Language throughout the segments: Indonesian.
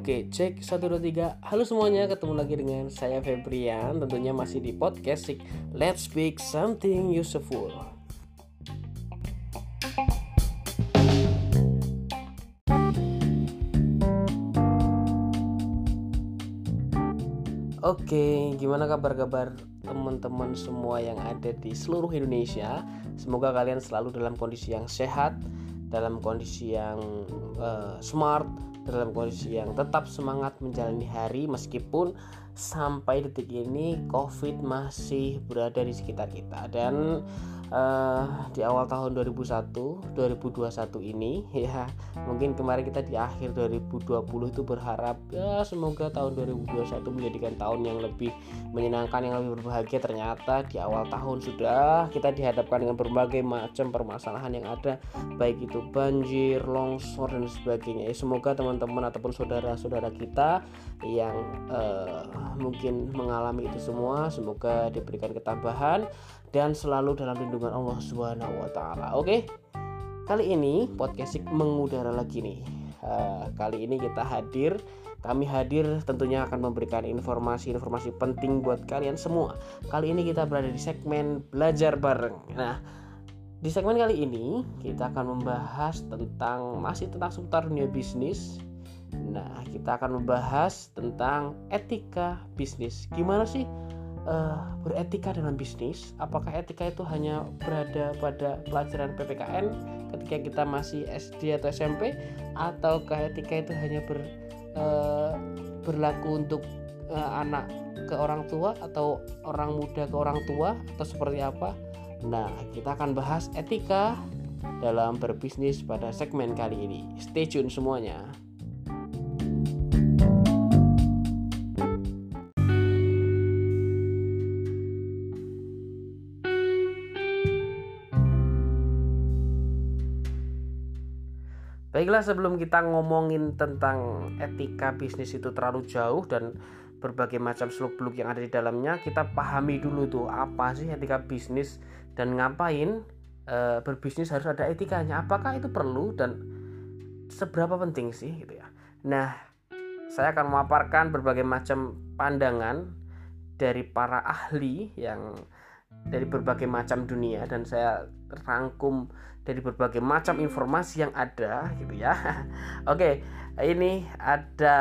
Oke, cek 1 2 3. Halo semuanya, ketemu lagi dengan saya Febrian. Tentunya masih di podcast Let's Speak Something Useful. Oke, gimana kabar-kabar teman-teman semua yang ada di seluruh Indonesia? Semoga kalian selalu dalam kondisi yang sehat, dalam kondisi yang uh, smart, dalam kondisi yang tetap semangat menjalani hari meskipun sampai detik ini COVID masih berada di sekitar kita. Dan uh, di awal tahun 2001 2021 ini ya mungkin kemarin kita di akhir 2020 itu berharap ya semoga tahun 2021 menjadikan tahun yang lebih menyenangkan yang lebih berbahagia. Ternyata di awal tahun sudah kita dihadapkan dengan berbagai macam permasalahan yang ada baik itu banjir longsor dan sebagainya. Ya, semoga teman-teman ataupun saudara-saudara kita yang uh, mungkin mengalami itu semua semoga diberikan ketabahan dan selalu dalam lindungan Allah Subhanahu wa taala. Oke. Kali ini podcast mengudara lagi nih. Uh, kali ini kita hadir kami hadir tentunya akan memberikan informasi-informasi penting buat kalian semua. Kali ini kita berada di segmen belajar bareng. Nah, di segmen kali ini kita akan membahas tentang masih tentang seputar dunia bisnis. Nah, kita akan membahas tentang etika bisnis. Gimana sih uh, beretika dalam bisnis? Apakah etika itu hanya berada pada pelajaran PPKN ketika kita masih SD atau SMP ataukah etika itu hanya ber, uh, berlaku untuk uh, anak ke orang tua atau orang muda ke orang tua atau seperti apa? Nah kita akan bahas etika dalam berbisnis pada segmen kali ini. Stay tune semuanya Baiklah sebelum kita ngomongin tentang etika bisnis itu terlalu jauh dan berbagai macam seluk-beluk yang ada di dalamnya, kita pahami dulu tuh apa sih etika bisnis dan ngapain e, berbisnis harus ada etikanya. Apakah itu perlu dan seberapa penting sih gitu ya. Nah, saya akan memaparkan berbagai macam pandangan dari para ahli yang dari berbagai macam dunia dan saya rangkum dari berbagai macam informasi yang ada gitu ya. Oke, ini ada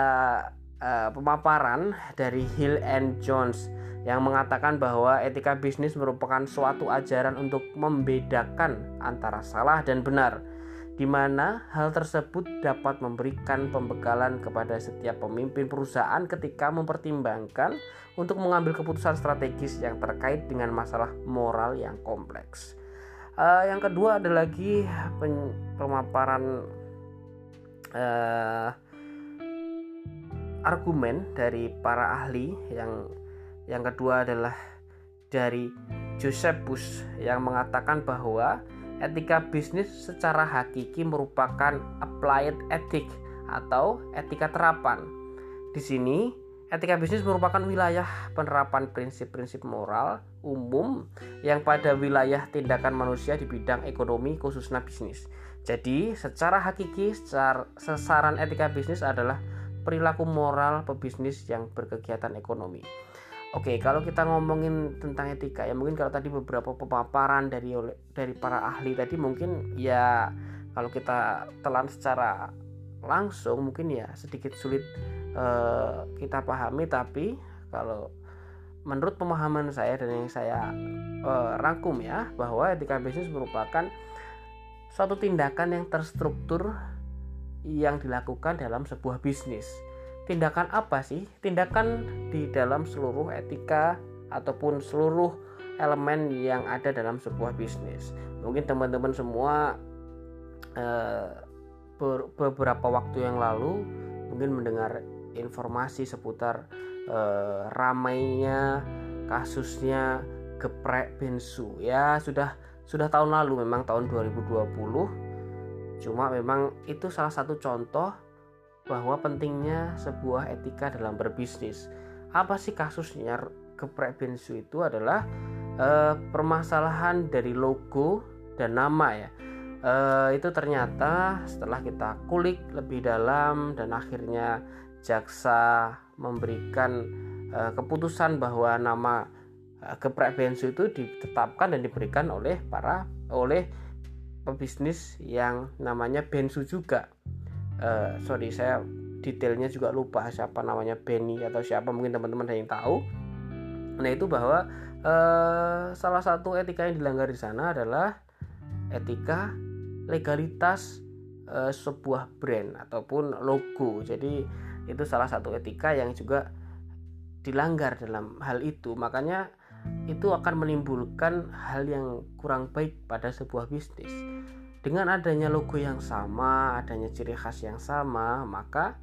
uh, pemaparan dari Hill and Jones yang mengatakan bahwa etika bisnis merupakan suatu ajaran untuk membedakan antara salah dan benar di mana hal tersebut dapat memberikan pembekalan kepada setiap pemimpin perusahaan ketika mempertimbangkan untuk mengambil keputusan strategis yang terkait dengan masalah moral yang kompleks. Uh, yang kedua ada lagi pemaparan uh, argumen dari para ahli yang yang kedua adalah dari Josephus yang mengatakan bahwa etika bisnis secara hakiki merupakan applied ethic atau etika terapan. Di sini Etika bisnis merupakan wilayah penerapan prinsip-prinsip moral umum yang pada wilayah tindakan manusia di bidang ekonomi khususnya bisnis. Jadi, secara hakiki, secara, sasaran etika bisnis adalah perilaku moral pebisnis yang berkegiatan ekonomi. Oke, kalau kita ngomongin tentang etika ya mungkin kalau tadi beberapa pemaparan dari dari para ahli tadi mungkin ya kalau kita telan secara langsung mungkin ya sedikit sulit uh, kita pahami. Tapi kalau menurut pemahaman saya dan yang saya uh, rangkum ya bahwa etika bisnis merupakan suatu tindakan yang terstruktur yang dilakukan dalam sebuah bisnis tindakan apa sih? Tindakan di dalam seluruh etika ataupun seluruh elemen yang ada dalam sebuah bisnis. Mungkin teman-teman semua eh, beberapa waktu yang lalu mungkin mendengar informasi seputar eh, ramainya kasusnya geprek bensu ya sudah sudah tahun lalu memang tahun 2020 cuma memang itu salah satu contoh bahwa pentingnya sebuah etika dalam berbisnis. Apa sih kasusnya geprek bensu itu adalah eh, permasalahan dari logo dan nama ya. uh, itu ternyata setelah kita kulik lebih dalam dan akhirnya jaksa memberikan uh, keputusan bahwa nama uh, geprek bensu itu ditetapkan dan diberikan oleh para oleh pebisnis yang namanya Bensu juga uh, sorry saya detailnya juga lupa siapa namanya Benny atau siapa mungkin teman-teman ada yang tahu nah itu bahwa uh, salah satu etika yang dilanggar di sana adalah etika legalitas uh, sebuah brand ataupun logo. Jadi itu salah satu etika yang juga dilanggar dalam hal itu. Makanya itu akan menimbulkan hal yang kurang baik pada sebuah bisnis. Dengan adanya logo yang sama, adanya ciri khas yang sama, maka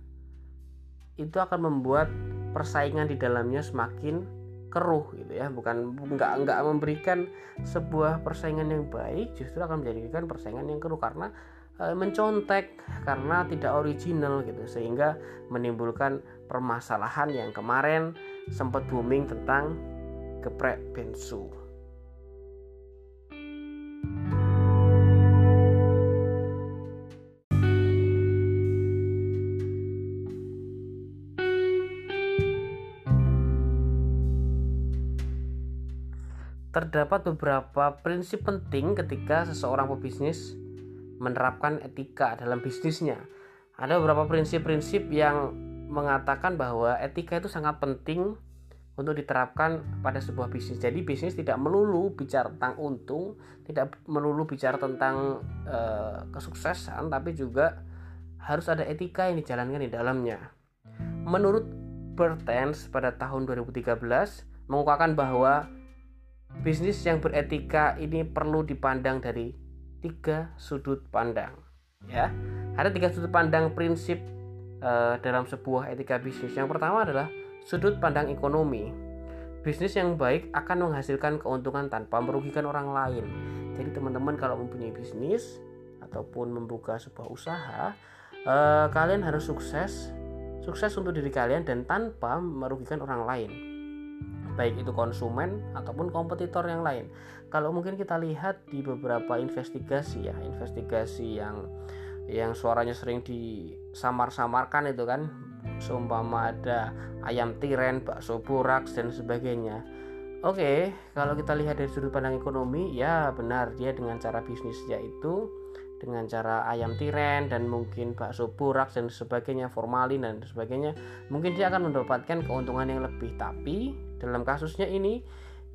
itu akan membuat persaingan di dalamnya semakin keruh gitu ya. Bukan nggak nggak memberikan sebuah persaingan yang baik justru akan menjadikan persaingan yang keruh karena e, mencontek karena tidak original gitu. Sehingga menimbulkan permasalahan yang kemarin sempat booming tentang geprek bensu terdapat beberapa prinsip penting ketika seseorang pebisnis menerapkan etika dalam bisnisnya. Ada beberapa prinsip-prinsip yang mengatakan bahwa etika itu sangat penting untuk diterapkan pada sebuah bisnis. Jadi bisnis tidak melulu bicara tentang untung, tidak melulu bicara tentang e, kesuksesan, tapi juga harus ada etika yang dijalankan di dalamnya. Menurut Bertens pada tahun 2013 mengungkapkan bahwa Bisnis yang beretika ini perlu dipandang dari tiga sudut pandang. Ya, ada tiga sudut pandang prinsip uh, dalam sebuah etika bisnis. Yang pertama adalah sudut pandang ekonomi. Bisnis yang baik akan menghasilkan keuntungan tanpa merugikan orang lain. Jadi teman-teman kalau mempunyai bisnis ataupun membuka sebuah usaha, uh, kalian harus sukses, sukses untuk diri kalian dan tanpa merugikan orang lain baik itu konsumen ataupun kompetitor yang lain. Kalau mungkin kita lihat di beberapa investigasi ya, investigasi yang yang suaranya sering disamar-samarkan itu kan, seumpama ada ayam tiren, bakso buraks dan sebagainya. Oke, kalau kita lihat dari sudut pandang ekonomi, ya benar dia dengan cara bisnis yaitu dengan cara ayam tiren dan mungkin bakso buraks dan sebagainya, formalin dan sebagainya, mungkin dia akan mendapatkan keuntungan yang lebih. Tapi dalam kasusnya ini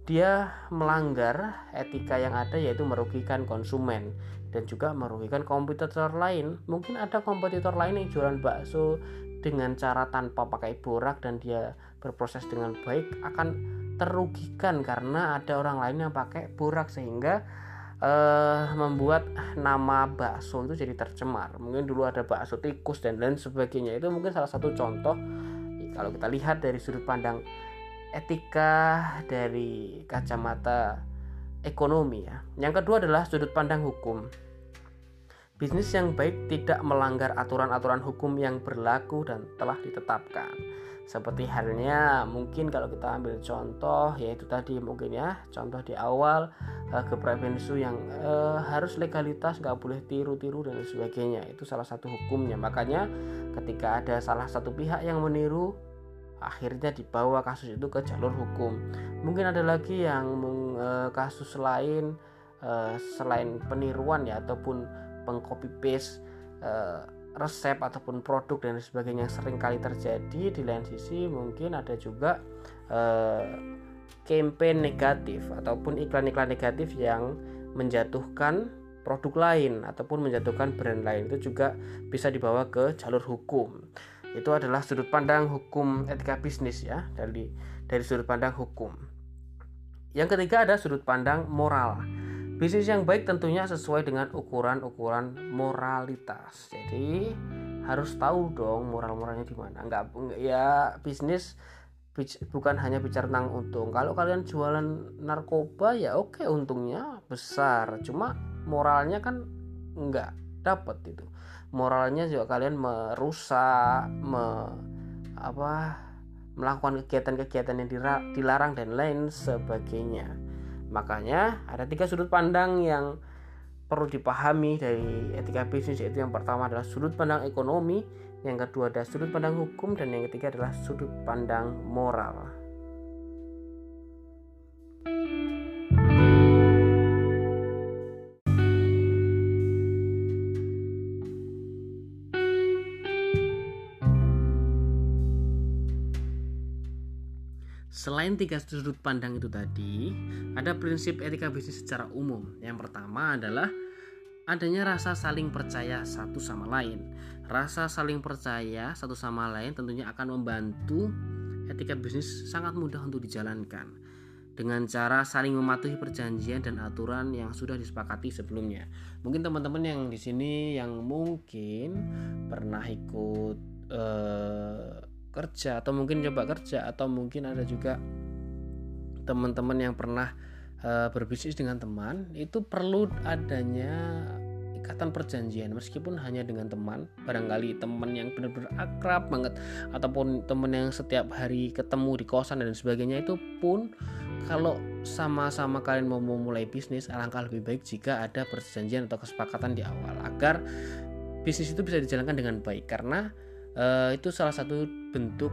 dia melanggar etika yang ada yaitu merugikan konsumen dan juga merugikan kompetitor lain. Mungkin ada kompetitor lain yang jualan bakso dengan cara tanpa pakai borak dan dia berproses dengan baik akan terugikan karena ada orang lain yang pakai borak sehingga uh, membuat nama bakso itu jadi tercemar. Mungkin dulu ada bakso tikus dan lain sebagainya. Itu mungkin salah satu contoh kalau kita lihat dari sudut pandang etika dari kacamata ekonomi ya. Yang kedua adalah sudut pandang hukum. Bisnis yang baik tidak melanggar aturan-aturan hukum yang berlaku dan telah ditetapkan. Seperti halnya mungkin kalau kita ambil contoh yaitu tadi mungkin ya contoh di awal uh, geprek bensu yang uh, harus legalitas nggak boleh tiru-tiru dan sebagainya itu salah satu hukumnya makanya ketika ada salah satu pihak yang meniru akhirnya dibawa kasus itu ke jalur hukum. Mungkin ada lagi yang e, kasus lain e, selain peniruan ya ataupun pengcopy paste e, resep ataupun produk dan sebagainya sering kali terjadi di lain sisi mungkin ada juga e, campaign negatif ataupun iklan-iklan negatif yang menjatuhkan produk lain ataupun menjatuhkan brand lain itu juga bisa dibawa ke jalur hukum itu adalah sudut pandang hukum etika bisnis ya dari dari sudut pandang hukum. Yang ketiga ada sudut pandang moral. Bisnis yang baik tentunya sesuai dengan ukuran-ukuran moralitas. Jadi harus tahu dong moral-moralnya di mana. Enggak ya bisnis bukan hanya bicara tentang untung. Kalau kalian jualan narkoba ya oke untungnya besar. Cuma moralnya kan enggak dapat itu moralnya juga kalian merusak me, apa melakukan kegiatan-kegiatan yang dilarang dan lain sebagainya makanya ada tiga sudut pandang yang perlu dipahami dari etika bisnis yaitu yang pertama adalah sudut pandang ekonomi, yang kedua adalah sudut pandang hukum dan yang ketiga adalah sudut pandang moral. Selain tiga sudut pandang itu tadi, ada prinsip etika bisnis secara umum. Yang pertama adalah adanya rasa saling percaya satu sama lain. Rasa saling percaya satu sama lain tentunya akan membantu etika bisnis sangat mudah untuk dijalankan dengan cara saling mematuhi perjanjian dan aturan yang sudah disepakati sebelumnya. Mungkin teman-teman yang di sini yang mungkin pernah ikut eh, kerja atau mungkin coba kerja atau mungkin ada juga teman-teman yang pernah uh, berbisnis dengan teman itu perlu adanya ikatan perjanjian. Meskipun hanya dengan teman barangkali teman yang benar-benar akrab banget ataupun teman yang setiap hari ketemu di kosan dan sebagainya itu pun kalau sama-sama kalian mau memulai bisnis alangkah lebih baik jika ada perjanjian atau kesepakatan di awal agar bisnis itu bisa dijalankan dengan baik. Karena uh, itu salah satu bentuk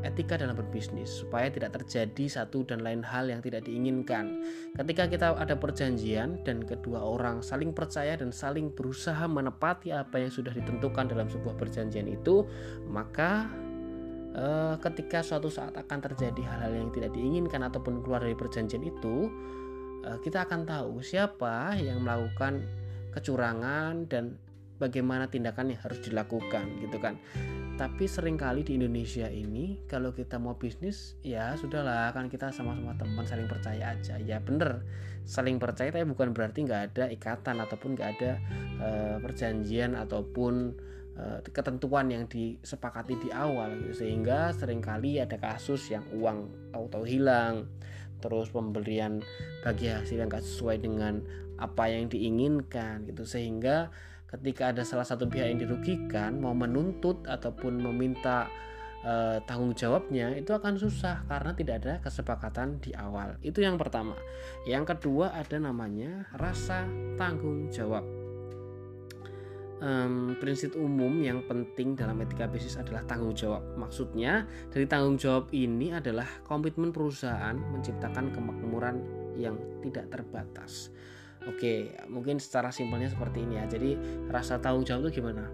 etika dalam berbisnis supaya tidak terjadi satu dan lain hal yang tidak diinginkan. Ketika kita ada perjanjian dan kedua orang saling percaya dan saling berusaha menepati apa yang sudah ditentukan dalam sebuah perjanjian itu, maka eh, ketika suatu saat akan terjadi hal-hal yang tidak diinginkan ataupun keluar dari perjanjian itu, eh, kita akan tahu siapa yang melakukan kecurangan dan bagaimana tindakan yang harus dilakukan gitu kan. Tapi sering kali di Indonesia ini kalau kita mau bisnis ya sudahlah kan kita sama-sama teman saling percaya aja. Ya bener saling percaya tapi bukan berarti nggak ada ikatan ataupun nggak ada uh, perjanjian ataupun uh, ketentuan yang disepakati di awal gitu. sehingga sering kali ada kasus yang uang tahu-tahu hilang terus pembelian bagi hasil yang gak sesuai dengan apa yang diinginkan gitu. Sehingga ketika ada salah satu pihak yang dirugikan mau menuntut ataupun meminta uh, tanggung jawabnya itu akan susah karena tidak ada kesepakatan di awal. Itu yang pertama. Yang kedua ada namanya rasa tanggung jawab. Um, prinsip umum yang penting dalam etika bisnis adalah tanggung jawab. Maksudnya dari tanggung jawab ini adalah komitmen perusahaan menciptakan kemakmuran yang tidak terbatas. Oke, mungkin secara simpelnya seperti ini ya. Jadi rasa tanggung jawab itu gimana?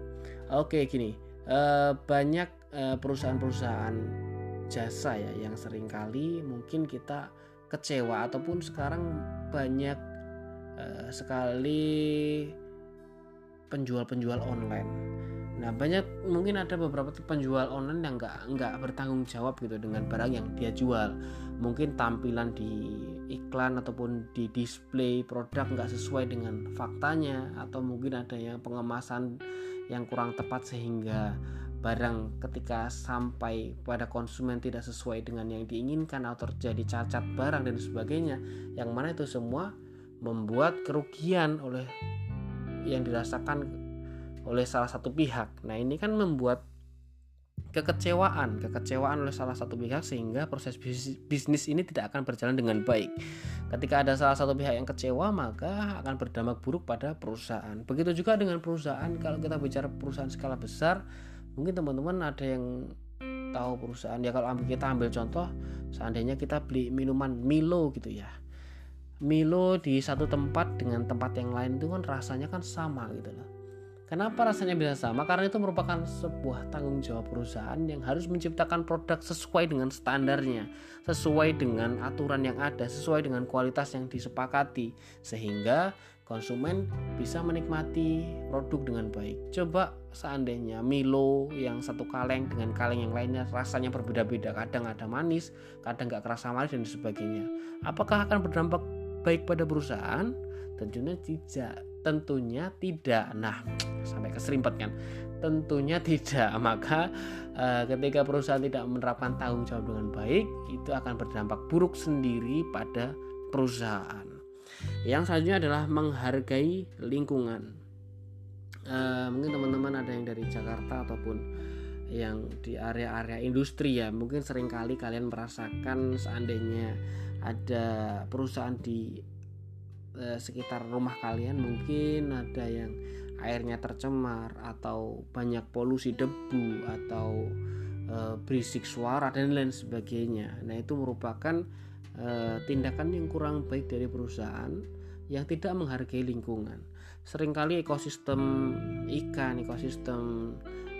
Oke, gini. Uh, banyak uh, perusahaan-perusahaan jasa ya yang sering kali mungkin kita kecewa ataupun sekarang banyak uh, sekali penjual-penjual online. Nah banyak mungkin ada beberapa penjual online yang nggak nggak bertanggung jawab gitu dengan barang yang dia jual. Mungkin tampilan di iklan ataupun di display produk nggak sesuai dengan faktanya atau mungkin ada yang pengemasan yang kurang tepat sehingga barang ketika sampai pada konsumen tidak sesuai dengan yang diinginkan atau terjadi cacat barang dan sebagainya yang mana itu semua membuat kerugian oleh yang dirasakan oleh salah satu pihak. Nah, ini kan membuat kekecewaan, kekecewaan oleh salah satu pihak sehingga proses bisnis ini tidak akan berjalan dengan baik. Ketika ada salah satu pihak yang kecewa, maka akan berdampak buruk pada perusahaan. Begitu juga dengan perusahaan, kalau kita bicara perusahaan skala besar, mungkin teman-teman ada yang tahu perusahaan ya kalau kita ambil contoh seandainya kita beli minuman Milo gitu ya Milo di satu tempat dengan tempat yang lain itu kan rasanya kan sama gitu loh Kenapa rasanya bisa sama? Karena itu merupakan sebuah tanggung jawab perusahaan yang harus menciptakan produk sesuai dengan standarnya, sesuai dengan aturan yang ada, sesuai dengan kualitas yang disepakati, sehingga konsumen bisa menikmati produk dengan baik. Coba seandainya Milo yang satu kaleng dengan kaleng yang lainnya rasanya berbeda-beda, kadang ada manis, kadang nggak kerasa manis dan sebagainya. Apakah akan berdampak baik pada perusahaan? Tentunya tidak Tentunya tidak. Nah, sampai keserimpet kan. Tentunya tidak. Maka uh, ketika perusahaan tidak menerapkan tanggung jawab dengan baik, itu akan berdampak buruk sendiri pada perusahaan. Yang selanjutnya adalah menghargai lingkungan. Uh, mungkin teman-teman ada yang dari Jakarta ataupun yang di area-area industri ya mungkin sering kali kalian merasakan seandainya ada perusahaan di eh, sekitar rumah kalian mungkin ada yang airnya tercemar atau banyak polusi debu atau eh, berisik suara dan lain sebagainya. Nah, itu merupakan eh, tindakan yang kurang baik dari perusahaan yang tidak menghargai lingkungan. Seringkali ekosistem ikan, ekosistem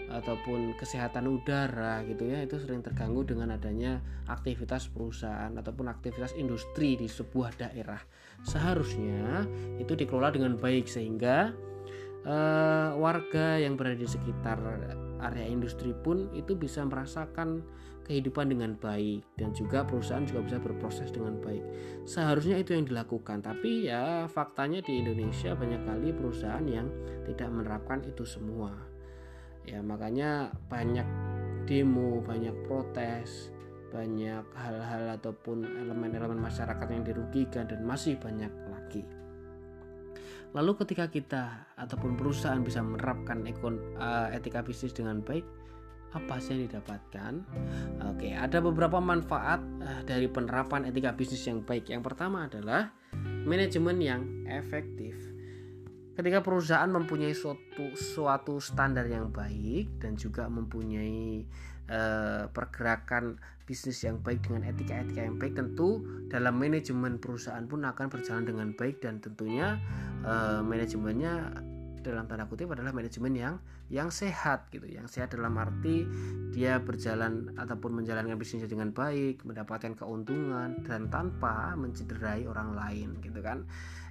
ataupun kesehatan udara gitu ya itu sering terganggu dengan adanya aktivitas perusahaan ataupun aktivitas industri di sebuah daerah seharusnya itu dikelola dengan baik sehingga uh, warga yang berada di sekitar area industri pun itu bisa merasakan kehidupan dengan baik dan juga perusahaan juga bisa berproses dengan baik. Seharusnya itu yang dilakukan, tapi ya faktanya di Indonesia banyak kali perusahaan yang tidak menerapkan itu semua ya makanya banyak demo banyak protes banyak hal-hal ataupun elemen-elemen masyarakat yang dirugikan dan masih banyak lagi lalu ketika kita ataupun perusahaan bisa menerapkan ekon, uh, etika bisnis dengan baik apa sih yang didapatkan? Oke, ada beberapa manfaat uh, dari penerapan etika bisnis yang baik. Yang pertama adalah manajemen yang efektif ketika perusahaan mempunyai suatu suatu standar yang baik dan juga mempunyai uh, pergerakan bisnis yang baik dengan etika-etika yang baik tentu dalam manajemen perusahaan pun akan berjalan dengan baik dan tentunya uh, manajemennya dalam tanda kutip adalah manajemen yang yang sehat gitu. Yang sehat dalam arti dia berjalan ataupun menjalankan bisnisnya dengan baik mendapatkan keuntungan dan tanpa mencederai orang lain gitu kan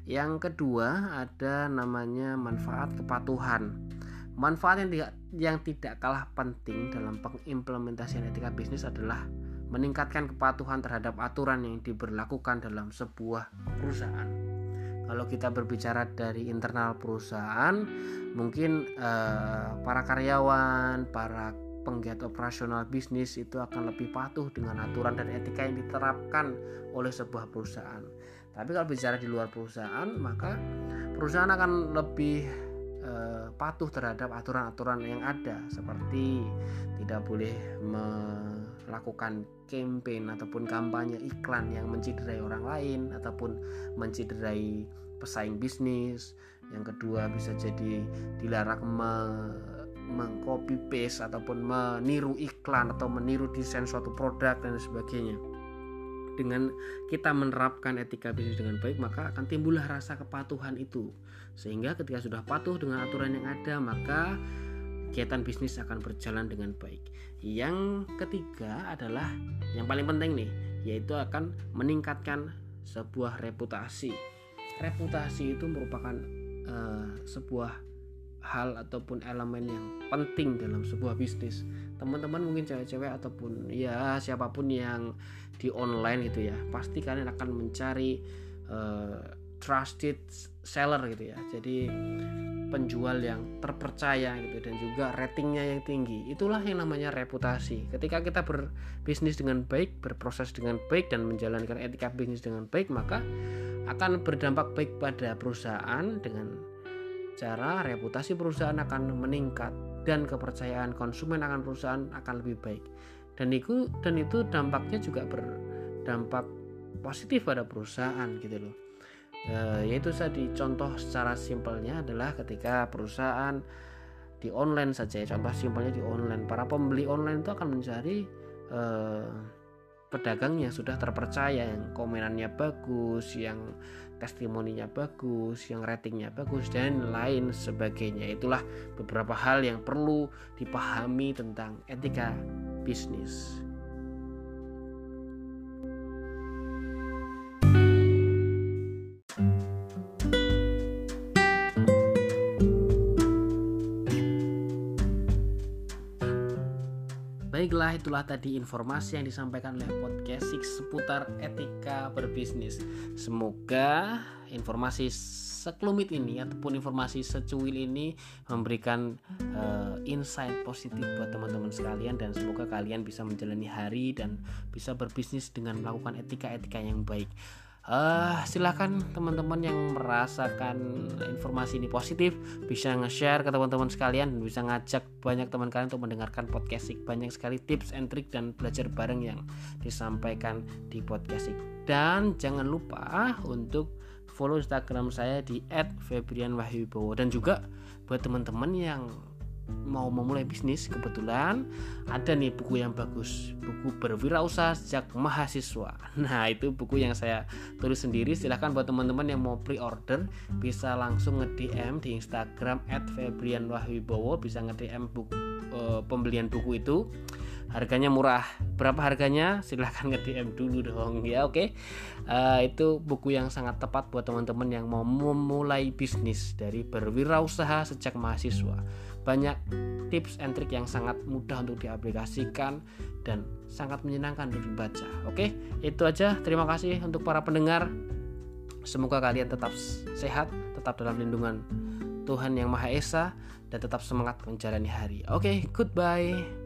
yang kedua ada namanya manfaat kepatuhan. Manfaat yang tidak, yang tidak kalah penting dalam pengimplementasian etika bisnis adalah meningkatkan kepatuhan terhadap aturan yang diberlakukan dalam sebuah perusahaan. Kalau kita berbicara dari internal perusahaan, mungkin eh, para karyawan, para penggiat operasional bisnis itu akan lebih patuh dengan aturan dan etika yang diterapkan oleh sebuah perusahaan. Tapi kalau bicara di luar perusahaan, maka perusahaan akan lebih e, patuh terhadap aturan-aturan yang ada seperti tidak boleh melakukan campaign ataupun kampanye iklan yang menciderai orang lain ataupun menciderai pesaing bisnis. Yang kedua bisa jadi dilarang me mengcopy paste ataupun meniru iklan atau meniru desain suatu produk dan sebagainya dengan kita menerapkan etika bisnis dengan baik maka akan timbullah rasa kepatuhan itu. Sehingga ketika sudah patuh dengan aturan yang ada maka kegiatan bisnis akan berjalan dengan baik. Yang ketiga adalah yang paling penting nih yaitu akan meningkatkan sebuah reputasi. Reputasi itu merupakan uh, sebuah hal ataupun elemen yang penting dalam sebuah bisnis. Teman-teman mungkin cewek-cewek ataupun ya siapa pun yang di online gitu ya pasti kalian akan mencari uh, trusted seller gitu ya. Jadi penjual yang terpercaya gitu dan juga ratingnya yang tinggi. Itulah yang namanya reputasi. Ketika kita berbisnis dengan baik berproses dengan baik dan menjalankan etika bisnis dengan baik maka akan berdampak baik pada perusahaan dengan cara reputasi perusahaan akan meningkat dan kepercayaan konsumen akan perusahaan akan lebih baik dan itu dan itu dampaknya juga berdampak positif pada perusahaan gitu loh e, yaitu tadi contoh secara simpelnya adalah ketika perusahaan di online saja ya contoh simpelnya di online para pembeli online itu akan mencari e, pedagang yang sudah terpercaya yang komenannya bagus yang testimoninya bagus, yang ratingnya bagus dan lain sebagainya. Itulah beberapa hal yang perlu dipahami tentang etika bisnis. Baiklah, itulah tadi informasi yang disampaikan oleh podcast seputar etika berbisnis. Semoga informasi sekelumit ini ataupun informasi secuil ini memberikan uh, insight positif buat teman-teman sekalian dan semoga kalian bisa menjalani hari dan bisa berbisnis dengan melakukan etika-etika yang baik. Uh, silahkan teman-teman yang merasakan informasi ini positif bisa nge-share ke teman-teman sekalian dan bisa ngajak banyak teman kalian untuk mendengarkan podcast banyak sekali tips and trick dan belajar bareng yang disampaikan di podcast dan jangan lupa untuk follow Instagram saya di @febrianwahyubowo dan juga buat teman-teman yang mau memulai bisnis kebetulan ada nih buku yang bagus. Buku berwirausaha sejak mahasiswa. Nah itu buku yang saya tulis sendiri. Silahkan buat teman-teman yang mau pre-order bisa langsung nge-DM di Instagram @febrianwahyubowo bisa nge-DM buku e, pembelian buku itu harganya murah. Berapa harganya? Silahkan nge DM dulu dong ya oke? Okay? uh, eh, itu buku yang sangat tepat buat teman-teman yang mau memulai bisnis dari berwirausaha sejak mahasiswa. Banyak tips and trick yang sangat mudah untuk diaplikasikan dan sangat menyenangkan untuk dibaca oke? Okay? itu aja. Terima kasih untuk para pendengar. Semoga kalian tetap sehat tetap dalam lindungan Tuhan yang Maha Esa dan tetap semangat menjalani hari. Oke okay, goodbye